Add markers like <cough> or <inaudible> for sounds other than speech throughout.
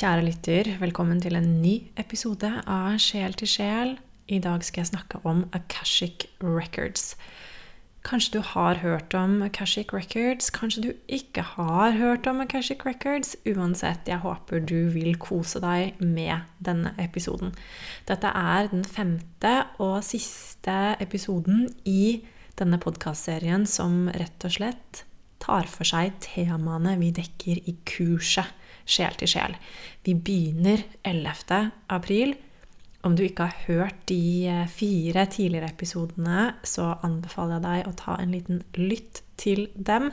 Kjære lytter, velkommen til en ny episode av Sjel til sjel. I dag skal jeg snakke om Akashic Records. Kanskje du har hørt om Akashic Records, kanskje du ikke har hørt om Akashic Records. Uansett, jeg håper du vil kose deg med denne episoden. Dette er den femte og siste episoden i denne podkastserien som rett og slett tar for seg temaene vi dekker i kurset Sjel til sjel. Vi begynner 11. april. Om du ikke har hørt de eh, fire tidligere episodene, så anbefaler jeg deg å ta en liten lytt til dem.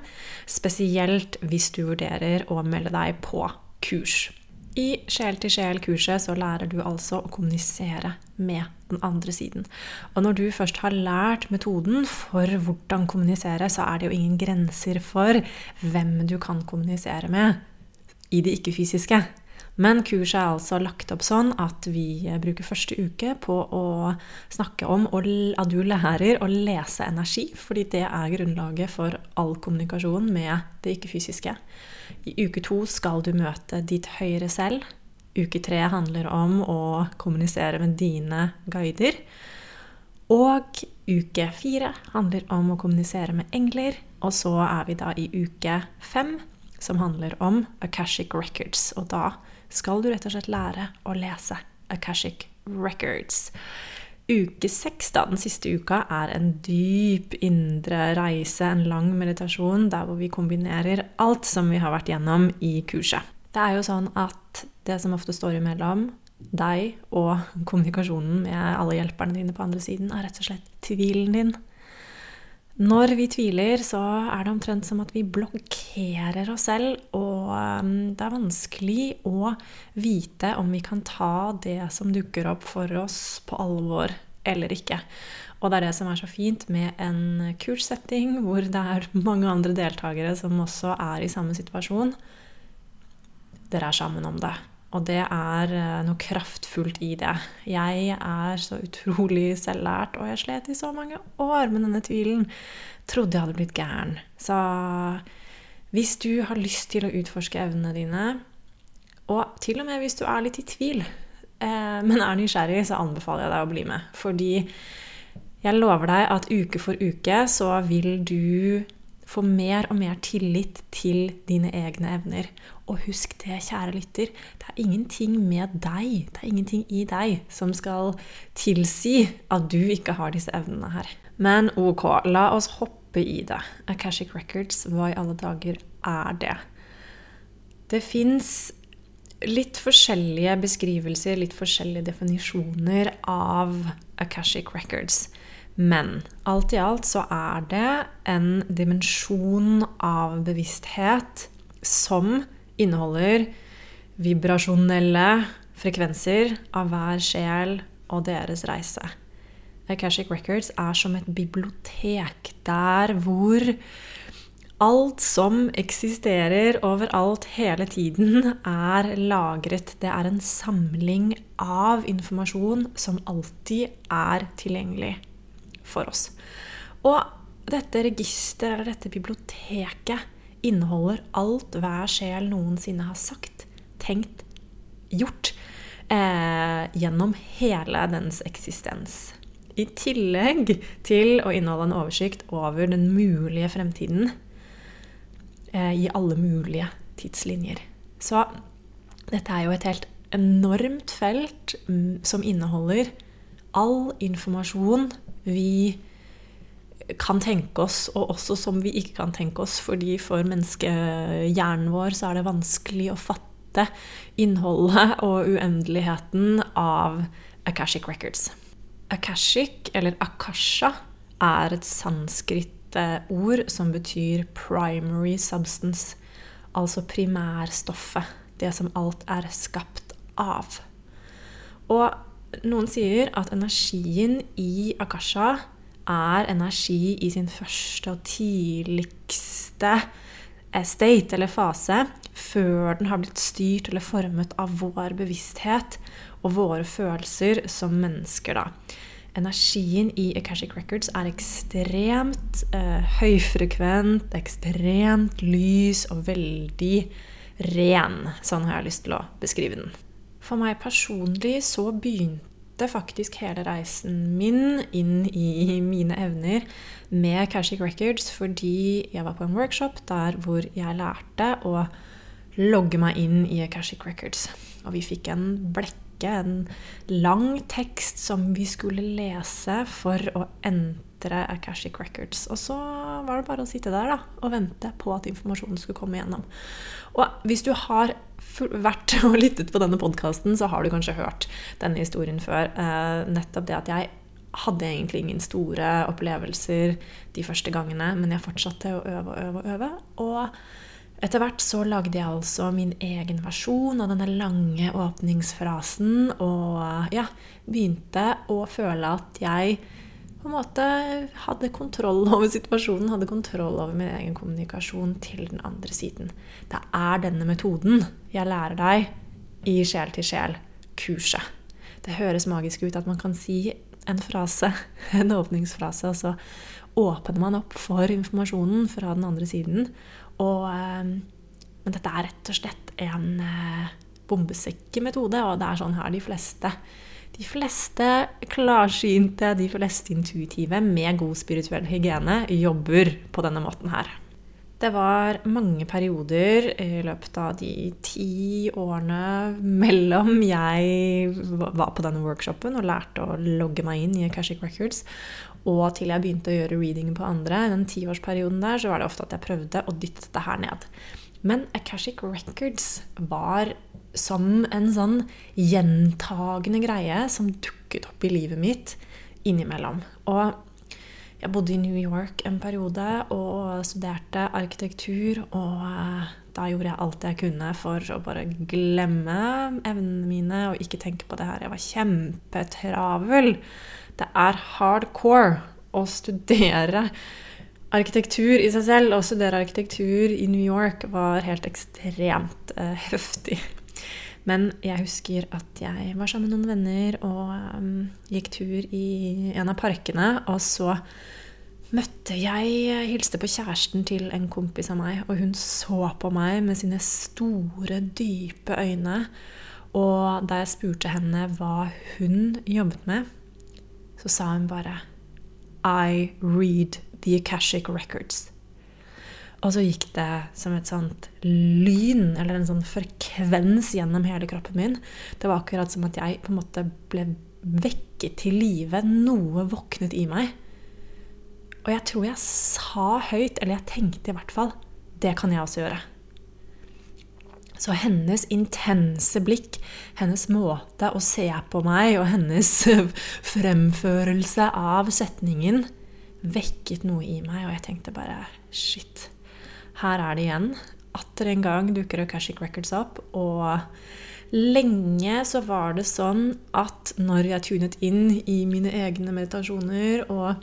Spesielt hvis du vurderer å melde deg på kurs. I Sjel til sjel-kurset så lærer du altså å kommunisere med den andre siden. Og når du først har lært metoden for hvordan kommunisere, så er det jo ingen grenser for hvem du kan kommunisere med i det ikke-fysiske. Men kurset er altså lagt opp sånn at vi bruker første uke på å snakke om at du lærer å lese energi, fordi det er grunnlaget for all kommunikasjon med det ikke-fysiske. I uke to skal du møte ditt høyere selv. Uke tre handler om å kommunisere med dine guider. Og uke fire handler om å kommunisere med engler. Og så er vi da i uke fem som handler om Akashic Records. Og da skal du rett og slett lære å lese Akashic Records. Uke seks, da, den siste uka, er en dyp indre reise, en lang meditasjon, der hvor vi kombinerer alt som vi har vært gjennom i kurset. Det er jo sånn at det som ofte står imellom deg og kommunikasjonen med alle hjelperne dine på andre siden, er rett og slett tvilen din. Når vi tviler, så er det omtrent som at vi blokkerer oss selv, og um, det er vanskelig å vite om vi kan ta det som dukker opp for oss, på alvor eller ikke. Og det er det som er så fint med en kurssetting hvor det er mange andre deltakere som også er i samme situasjon. Dere er sammen om det. Og det er eh, noe kraftfullt i det. Jeg er så utrolig selvlært, og jeg slet i så mange år med denne tvilen. Trodde jeg hadde blitt gæren. Så hvis du har lyst til å utforske evnene dine, og til og med hvis du er litt i tvil, eh, men er nysgjerrig, så anbefaler jeg deg å bli med. Fordi jeg lover deg at uke for uke så vil du få mer og mer tillit til dine egne evner. Og husk det, kjære lytter, det er ingenting med deg, det er ingenting i deg som skal tilsi at du ikke har disse evnene her. Men ok, la oss hoppe i det. Akashic Records, hva i alle dager er det? Det fins litt forskjellige beskrivelser, litt forskjellige definisjoner av Akashic Records. Men alt i alt så er det en dimensjon av bevissthet som inneholder vibrasjonelle frekvenser av hver sjel og deres reise. Akashic Records er som et bibliotek der hvor alt som eksisterer overalt hele tiden, er lagret. Det er en samling av informasjon som alltid er tilgjengelig for oss. Og dette registeret, eller dette biblioteket, inneholder alt hver sjel noensinne har sagt, tenkt, gjort eh, gjennom hele dens eksistens. I tillegg til å inneholde en oversikt over den mulige fremtiden eh, i alle mulige tidslinjer. Så dette er jo et helt enormt felt mm, som inneholder all informasjon vi kan tenke oss, og også som vi ikke kan tenke oss. Fordi for menneskehjernen vår så er det vanskelig å fatte innholdet og uendeligheten av Akashic Records. Akashic, eller akasha, er et sanskrit-ord som betyr 'primary substance', altså primærstoffet. Det som alt er skapt av. Og noen sier at energien i akasha er energi i sin første og tidligste state, eller fase, før den har blitt styrt eller formet av vår bevissthet og våre følelser som mennesker. da. Energien i Akashic Records er ekstremt eh, høyfrekvent, ekstremt lys og veldig ren. Sånn har jeg lyst til å beskrive den. For meg personlig så begynte faktisk hele reisen min inn i mine evner med Kashik Records fordi jeg var på en workshop der hvor jeg lærte å logge meg inn i Kashik Records. Og vi fikk en blekke, en lang tekst som vi skulle lese for å entre Akashic Records. Og så var det bare å sitte der da, og vente på at informasjonen skulle komme igjennom. Og hvis du har vært <laughs> og lyttet på denne podkasten, så har du kanskje hørt denne historien før. Eh, nettopp det at jeg hadde egentlig ingen store opplevelser de første gangene, men jeg fortsatte å øve og øve og øve. Og etter hvert så lagde jeg altså min egen versjon av denne lange åpningsfrasen, og ja, begynte å føle at jeg en måte hadde kontroll <laughs> over situasjonen, hadde kontroll over min egen kommunikasjon til den andre siden. Det er denne metoden jeg lærer deg i Sjel til sjel-kurset. Det høres magisk ut at man kan si en frase, <laughs> en åpningsfrase, og så åpner man opp for informasjonen fra den andre siden. Og, ehm, men dette er rett og slett en eh, bombesekkemetode, og det er sånn her de fleste de fleste klarsynte, de fleste intuitive med god spirituell hygiene jobber på denne måten her. Det var mange perioder i løpet av de ti årene mellom jeg var på denne workshopen og lærte å logge meg inn i Akashic Records, og til jeg begynte å gjøre reading på andre, i den tiårsperioden der, så var det ofte at jeg prøvde å dytte dette her ned. Men Akashic Records var som en sånn gjentagende greie som dukket opp i livet mitt innimellom. Og jeg bodde i New York en periode og studerte arkitektur. Og eh, da gjorde jeg alt jeg kunne for å bare glemme evnene mine og ikke tenke på det her. Jeg var kjempetravel. Det er hardcore å studere arkitektur i seg selv. Å studere arkitektur i New York var helt ekstremt uh, heftig. Men jeg husker at jeg var sammen med noen venner og um, gikk tur i en av parkene. Og så møtte jeg Hilste på kjæresten til en kompis av meg, og hun så på meg med sine store, dype øyne. Og da jeg spurte henne hva hun jobbet med, så sa hun bare I read the Akashic Records. Og så gikk det som et sånt lyn, eller en sånn frekvens gjennom hele kroppen min. Det var akkurat som at jeg på en måte ble vekket til live. Noe våknet i meg. Og jeg tror jeg sa høyt, eller jeg tenkte i hvert fall, det kan jeg også gjøre. Så hennes intense blikk, hennes måte å se på meg og hennes <laughs> fremførelse av setningen vekket noe i meg, og jeg tenkte bare Shit. Her er det igjen. Atter en gang dukker Akashic Records opp. Og lenge så var det sånn at når jeg tunet inn i mine egne meditasjoner og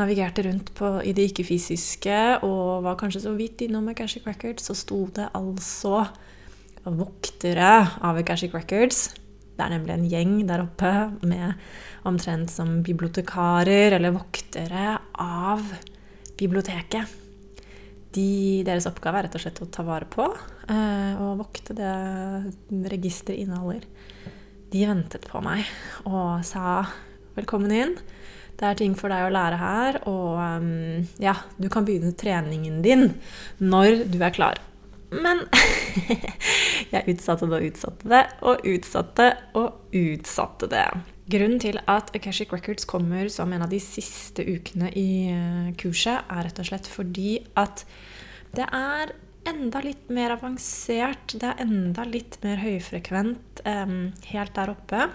navigerte rundt på, i det ikke-fysiske og var kanskje så vidt innom Akashic Records, så sto det altså voktere av Akashic Records. Det er nemlig en gjeng der oppe med omtrent som bibliotekarer eller voktere av biblioteket. De, deres oppgave er rett og slett å ta vare på eh, og vokte det registeret inneholder. De ventet på meg og sa 'velkommen inn'. Det er ting for deg å lære her, og um, ja, du kan begynne treningen din når du er klar. Men <laughs> jeg utsatte det og utsatte det og utsatte og utsatte det. Grunnen til at Akashic Records kommer som en av de siste ukene i eh, kurset, er rett og slett fordi at det er enda litt mer avansert, det er enda litt mer høyfrekvent um, helt der oppe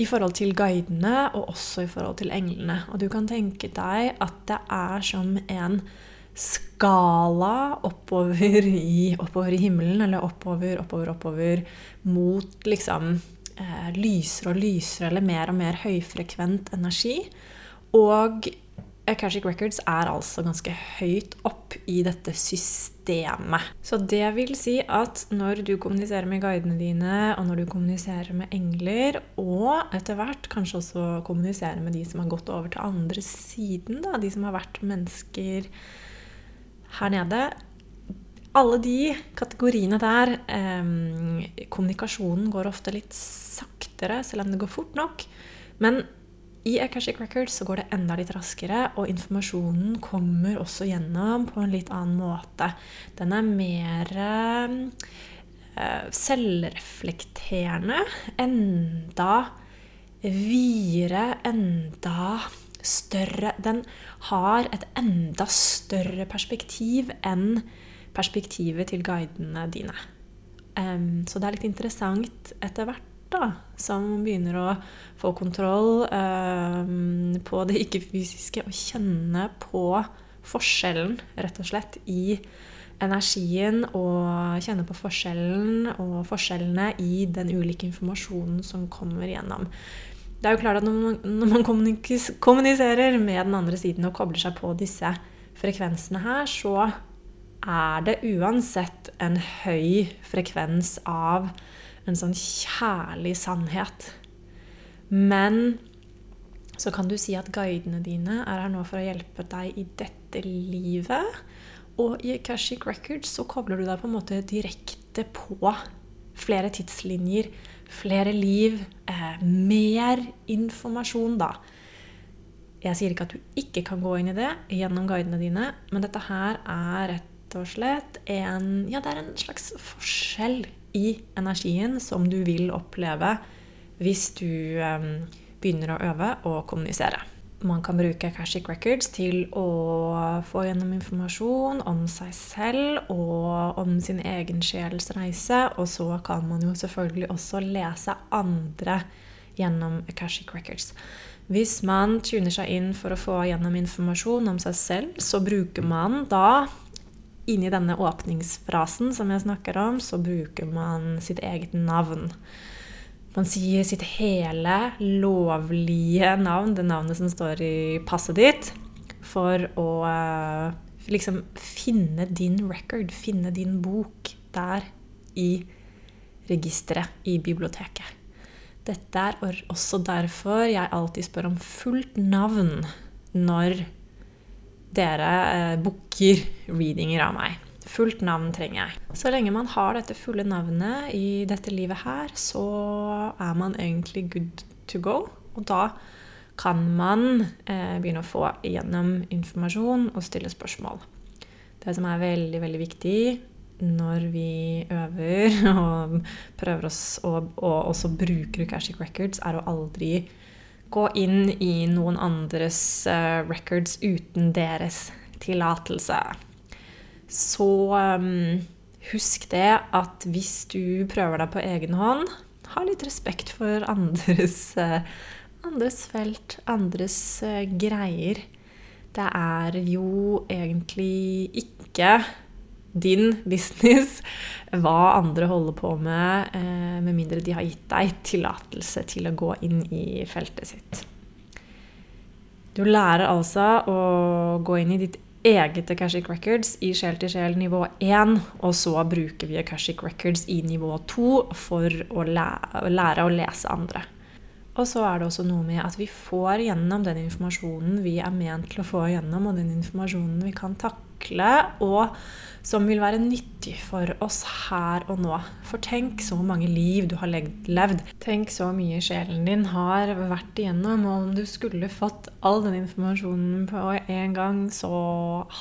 i forhold til guidene og også i forhold til englene. Og du kan tenke deg at det er som en skala oppover i, oppover i himmelen, eller oppover, oppover, oppover mot liksom eh, lysere og lysere eller mer og mer høyfrekvent energi. Og Akashic Records er altså ganske høyt opp i dette systemet. Så det vil si at når du kommuniserer med guidene dine, og når du kommuniserer med engler, og etter hvert kanskje også kommuniserer med de som har gått over til andre siden, da, de som har vært mennesker her nede alle de kategoriene der eh, Kommunikasjonen går ofte litt saktere, selv om det går fort nok. Men i Akashic Records så går det enda litt raskere, og informasjonen kommer også gjennom på en litt annen måte. Den er mer eh, selvreflekterende. Enda videre, enda større Den har et enda større perspektiv enn perspektivet til guidene dine. Um, så det er litt interessant etter hvert, da, som begynner å få kontroll um, på det ikke-fysiske, og kjenne på forskjellen, rett og slett, i energien og kjenne på forskjellen og forskjellene i den ulike informasjonen som kommer gjennom. Det er jo klart at når man, når man kommuniserer med den andre siden og kobler seg på disse frekvensene her, så er det uansett en høy frekvens av en sånn kjærlig sannhet. Men så kan du si at guidene dine er her nå for å hjelpe deg i dette livet. Og i Akashic Records så kobler du deg på en måte direkte på flere tidslinjer, flere liv, eh, mer informasjon, da. Jeg sier ikke at du ikke kan gå inn i det gjennom guidene dine, men dette her er rett og slett en Ja, det er en slags forskjell i energien som du vil oppleve hvis du eh, begynner å øve og kommunisere man kan bruke Akashic Records til å få gjennom informasjon om seg selv og om sin egen sjels reise. Og så kan man jo selvfølgelig også lese andre gjennom Akashic Records. Hvis man tuner seg inn for å få gjennom informasjon om seg selv, så bruker man da inni denne åpningsfrasen som jeg snakker om, så bruker man sitt eget navn. Man sier sitt hele lovlige navn, det navnet som står i passet ditt, for å uh, liksom finne din record, finne din bok der i registeret i biblioteket. Dette er også derfor jeg alltid spør om fullt navn når dere eh, booker readinger av meg. Fullt navn trenger jeg. Så lenge man har dette fulle navnet i dette livet her, så er man egentlig good to go. Og da kan man eh, begynne å få igjennom informasjon og stille spørsmål. Det som er veldig, veldig viktig når vi øver <laughs> og prøver oss å og også bruker Ukashic Records, er å aldri gå inn i noen andres uh, records uten deres tillatelse så um, husk det at hvis du prøver deg på egen hånd, ha litt respekt for <laughs> andres, uh, andres felt, andres uh, greier. Det er jo egentlig ikke din business hva andre holder på med, uh, med mindre de har gitt deg tillatelse til å gå inn i feltet sitt. Du lærer altså å gå inn i ditt eget Akashic Records i sjel til sjel nivå 1, og så bruker vi Akashic Records i nivå 2 for å lære, å lese andre. Og så er det også noe med at vi får gjennom den informasjonen vi er ment til å få gjennom, og den informasjonen vi kan takle, og som vil være nyttig for oss her og nå. For tenk så mange liv du har levd. Tenk så mye sjelen din har vært igjennom. Og om du skulle fått all den informasjonen på en gang, så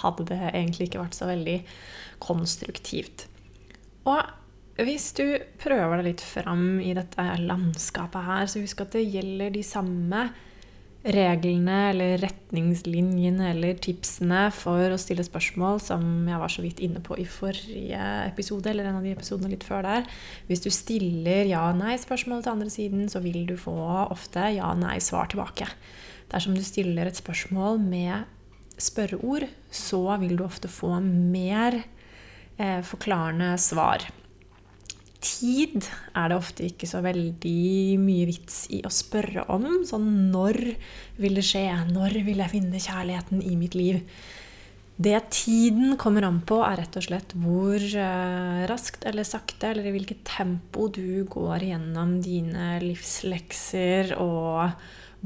hadde det egentlig ikke vært så veldig konstruktivt. Og hvis du prøver deg litt fram i dette landskapet her, så husk at det gjelder de samme reglene eller retningslinjene eller tipsene for å stille spørsmål som jeg var så vidt inne på i forrige episode, eller en av de episodene litt før der. Hvis du stiller ja-nei-spørsmål til andre siden, så vil du få ofte ja-nei-svar tilbake. Dersom du stiller et spørsmål med spørreord, så vil du ofte få mer eh, forklarende svar tid er det ofte ikke så veldig mye vits i å spørre om. Sånn når vil det skje? Når vil jeg finne kjærligheten i mitt liv? Det tiden kommer an på, er rett og slett hvor uh, raskt eller sakte eller i hvilket tempo du går gjennom dine livslekser, og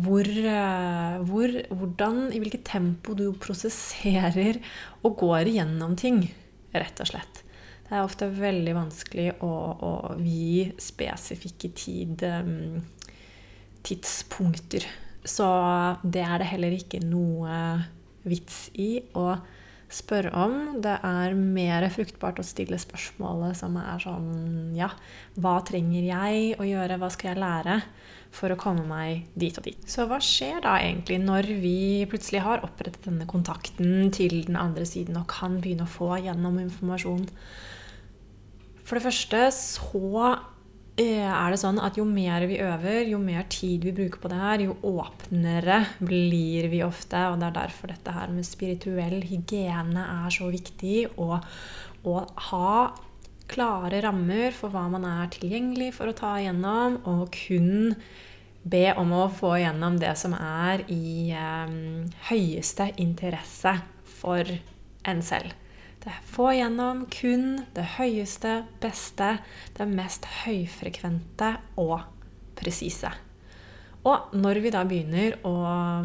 hvor, uh, hvor, hvordan, i hvilket tempo du prosesserer og går igjennom ting, rett og slett. Det er ofte veldig vanskelig å, å gi spesifikke tid, um, tidspunkter. Så det er det heller ikke noe vits i å spørre om. Det er mer fruktbart å stille spørsmålet som er sånn Ja, hva trenger jeg å gjøre? Hva skal jeg lære for å komme meg dit og dit? Så hva skjer da egentlig når vi plutselig har opprettet denne kontakten til den andre siden og kan begynne å få gjennom informasjon? For det første så Eh, er det sånn at jo mer vi øver, jo mer tid vi bruker på det her, jo åpnere blir vi ofte. Og det er derfor dette her med spirituell hygiene er så viktig. Og å ha klare rammer for hva man er tilgjengelig for å ta igjennom, og kun be om å få igjennom det som er i eh, høyeste interesse for en selv. Det få gjennom kun det høyeste, beste, det mest høyfrekvente og presise. Og når vi da begynner å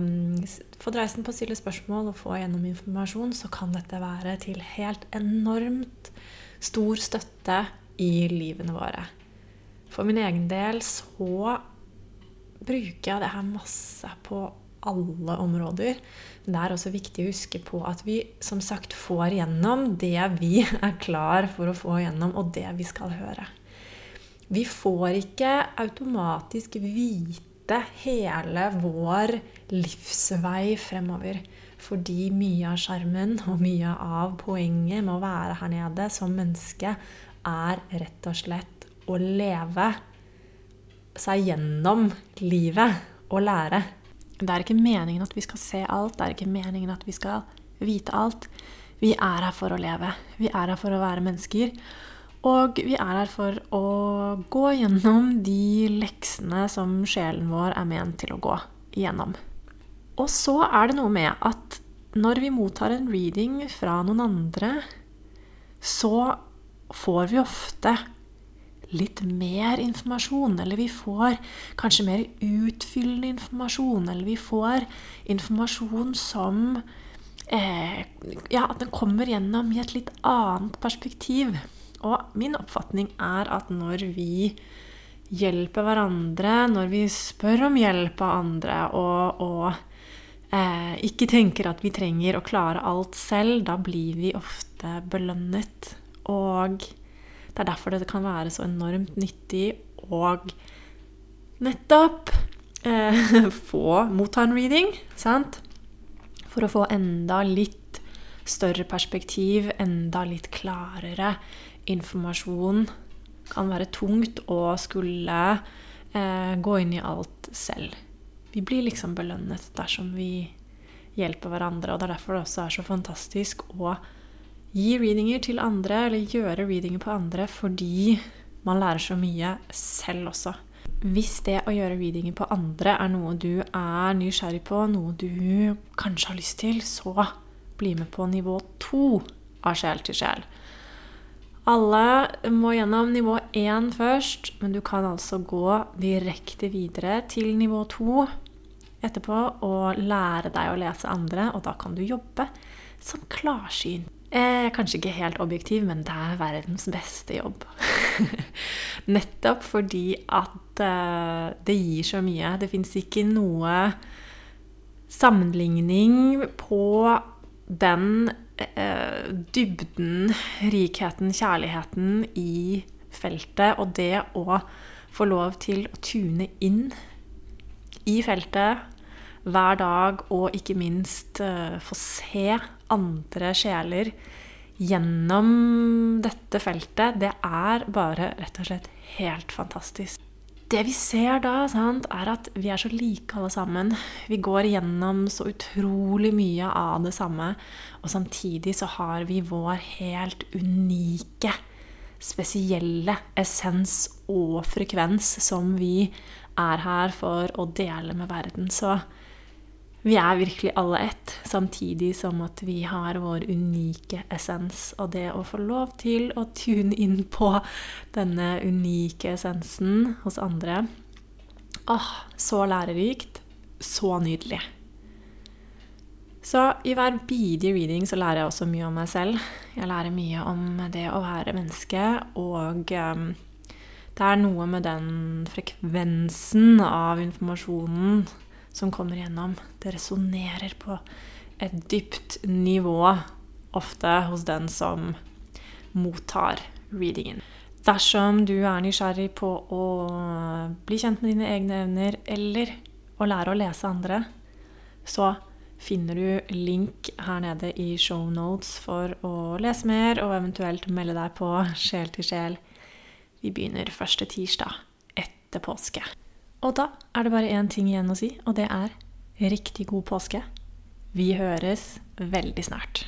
mm, få dreisen på å stille spørsmål og få gjennom informasjon, så kan dette være til helt enormt stor støtte i livene våre. For min egen del så bruker jeg det her masse på alle områder. Men det er også viktig å huske på at vi som sagt får gjennom det vi <laughs> er klar for å få gjennom, og det vi skal høre. Vi får ikke automatisk vite hele vår livsvei fremover. Fordi mye av skjermen og mye av poenget med å være her nede som menneske er rett og slett å leve seg gjennom livet og lære. Det er ikke meningen at vi skal se alt, det er ikke meningen at vi skal vite alt. Vi er her for å leve. Vi er her for å være mennesker. Og vi er her for å gå gjennom de leksene som sjelen vår er ment til å gå igjennom. Og så er det noe med at når vi mottar en reading fra noen andre, så får vi ofte litt mer informasjon, eller vi får kanskje mer utfyllende informasjon, eller vi får informasjon som eh, Ja, at den kommer gjennom i et litt annet perspektiv. Og min oppfatning er at når vi hjelper hverandre, når vi spør om hjelp av andre, og, og eh, ikke tenker at vi trenger å klare alt selv, da blir vi ofte belønnet. Og det er derfor det kan være så enormt nyttig å nettopp eh, <laughs> få motta en reading, sant? For å få enda litt større perspektiv, enda litt klarere informasjon. Kan være tungt å skulle eh, gå inn i alt selv. Vi blir liksom belønnet dersom vi hjelper hverandre, og det er derfor det også er så fantastisk å gi readinger til andre, eller gjøre readinger på andre, fordi man lærer så mye selv også. Hvis det å gjøre readinger på andre er noe du er nysgjerrig på, noe du kanskje har lyst til, så bli med på nivå to av sjel til sjel. Alle må gjennom nivå én først, men du kan altså gå direkte videre til nivå to etterpå og lære deg å lese andre, og da kan du jobbe som klarsynt Eh, kanskje ikke helt objektiv, men det er verdens beste jobb. <laughs> Nettopp fordi at eh, det gir så mye. Det fins ikke noe sammenligning på den eh, dybden, rikheten, kjærligheten i feltet, og det å få lov til å tune inn i feltet hver dag, og ikke minst uh, få se andre sjeler gjennom dette feltet, det er bare rett og slett helt fantastisk. Det vi ser da, sant, er at vi er så like alle sammen. Vi går gjennom så utrolig mye av det samme. Og samtidig så har vi vår helt unike, spesielle essens og frekvens som vi er her for å dele med verden. Så vi er virkelig alle ett, samtidig som at vi har vår unike essens. Og det å få lov til å tune inn på denne unike essensen hos andre Åh, så lærerikt. Så nydelig. Så i hver bidige reading så lærer jeg også mye om meg selv. Jeg lærer mye om det å være menneske, og um, det er noe med den frekvensen av informasjonen som kommer gjennom. Det resonnerer på et dypt nivå, ofte hos den som mottar readingen. Dersom du er nysgjerrig på å bli kjent med dine egne evner, eller å lære å lese andre, så finner du link her nede i show notes for å lese mer og eventuelt melde deg på Sjel til sjel. Vi begynner første tirsdag etter påske. Og da er det bare én ting igjen å si, og det er riktig god påske. Vi høres veldig snart.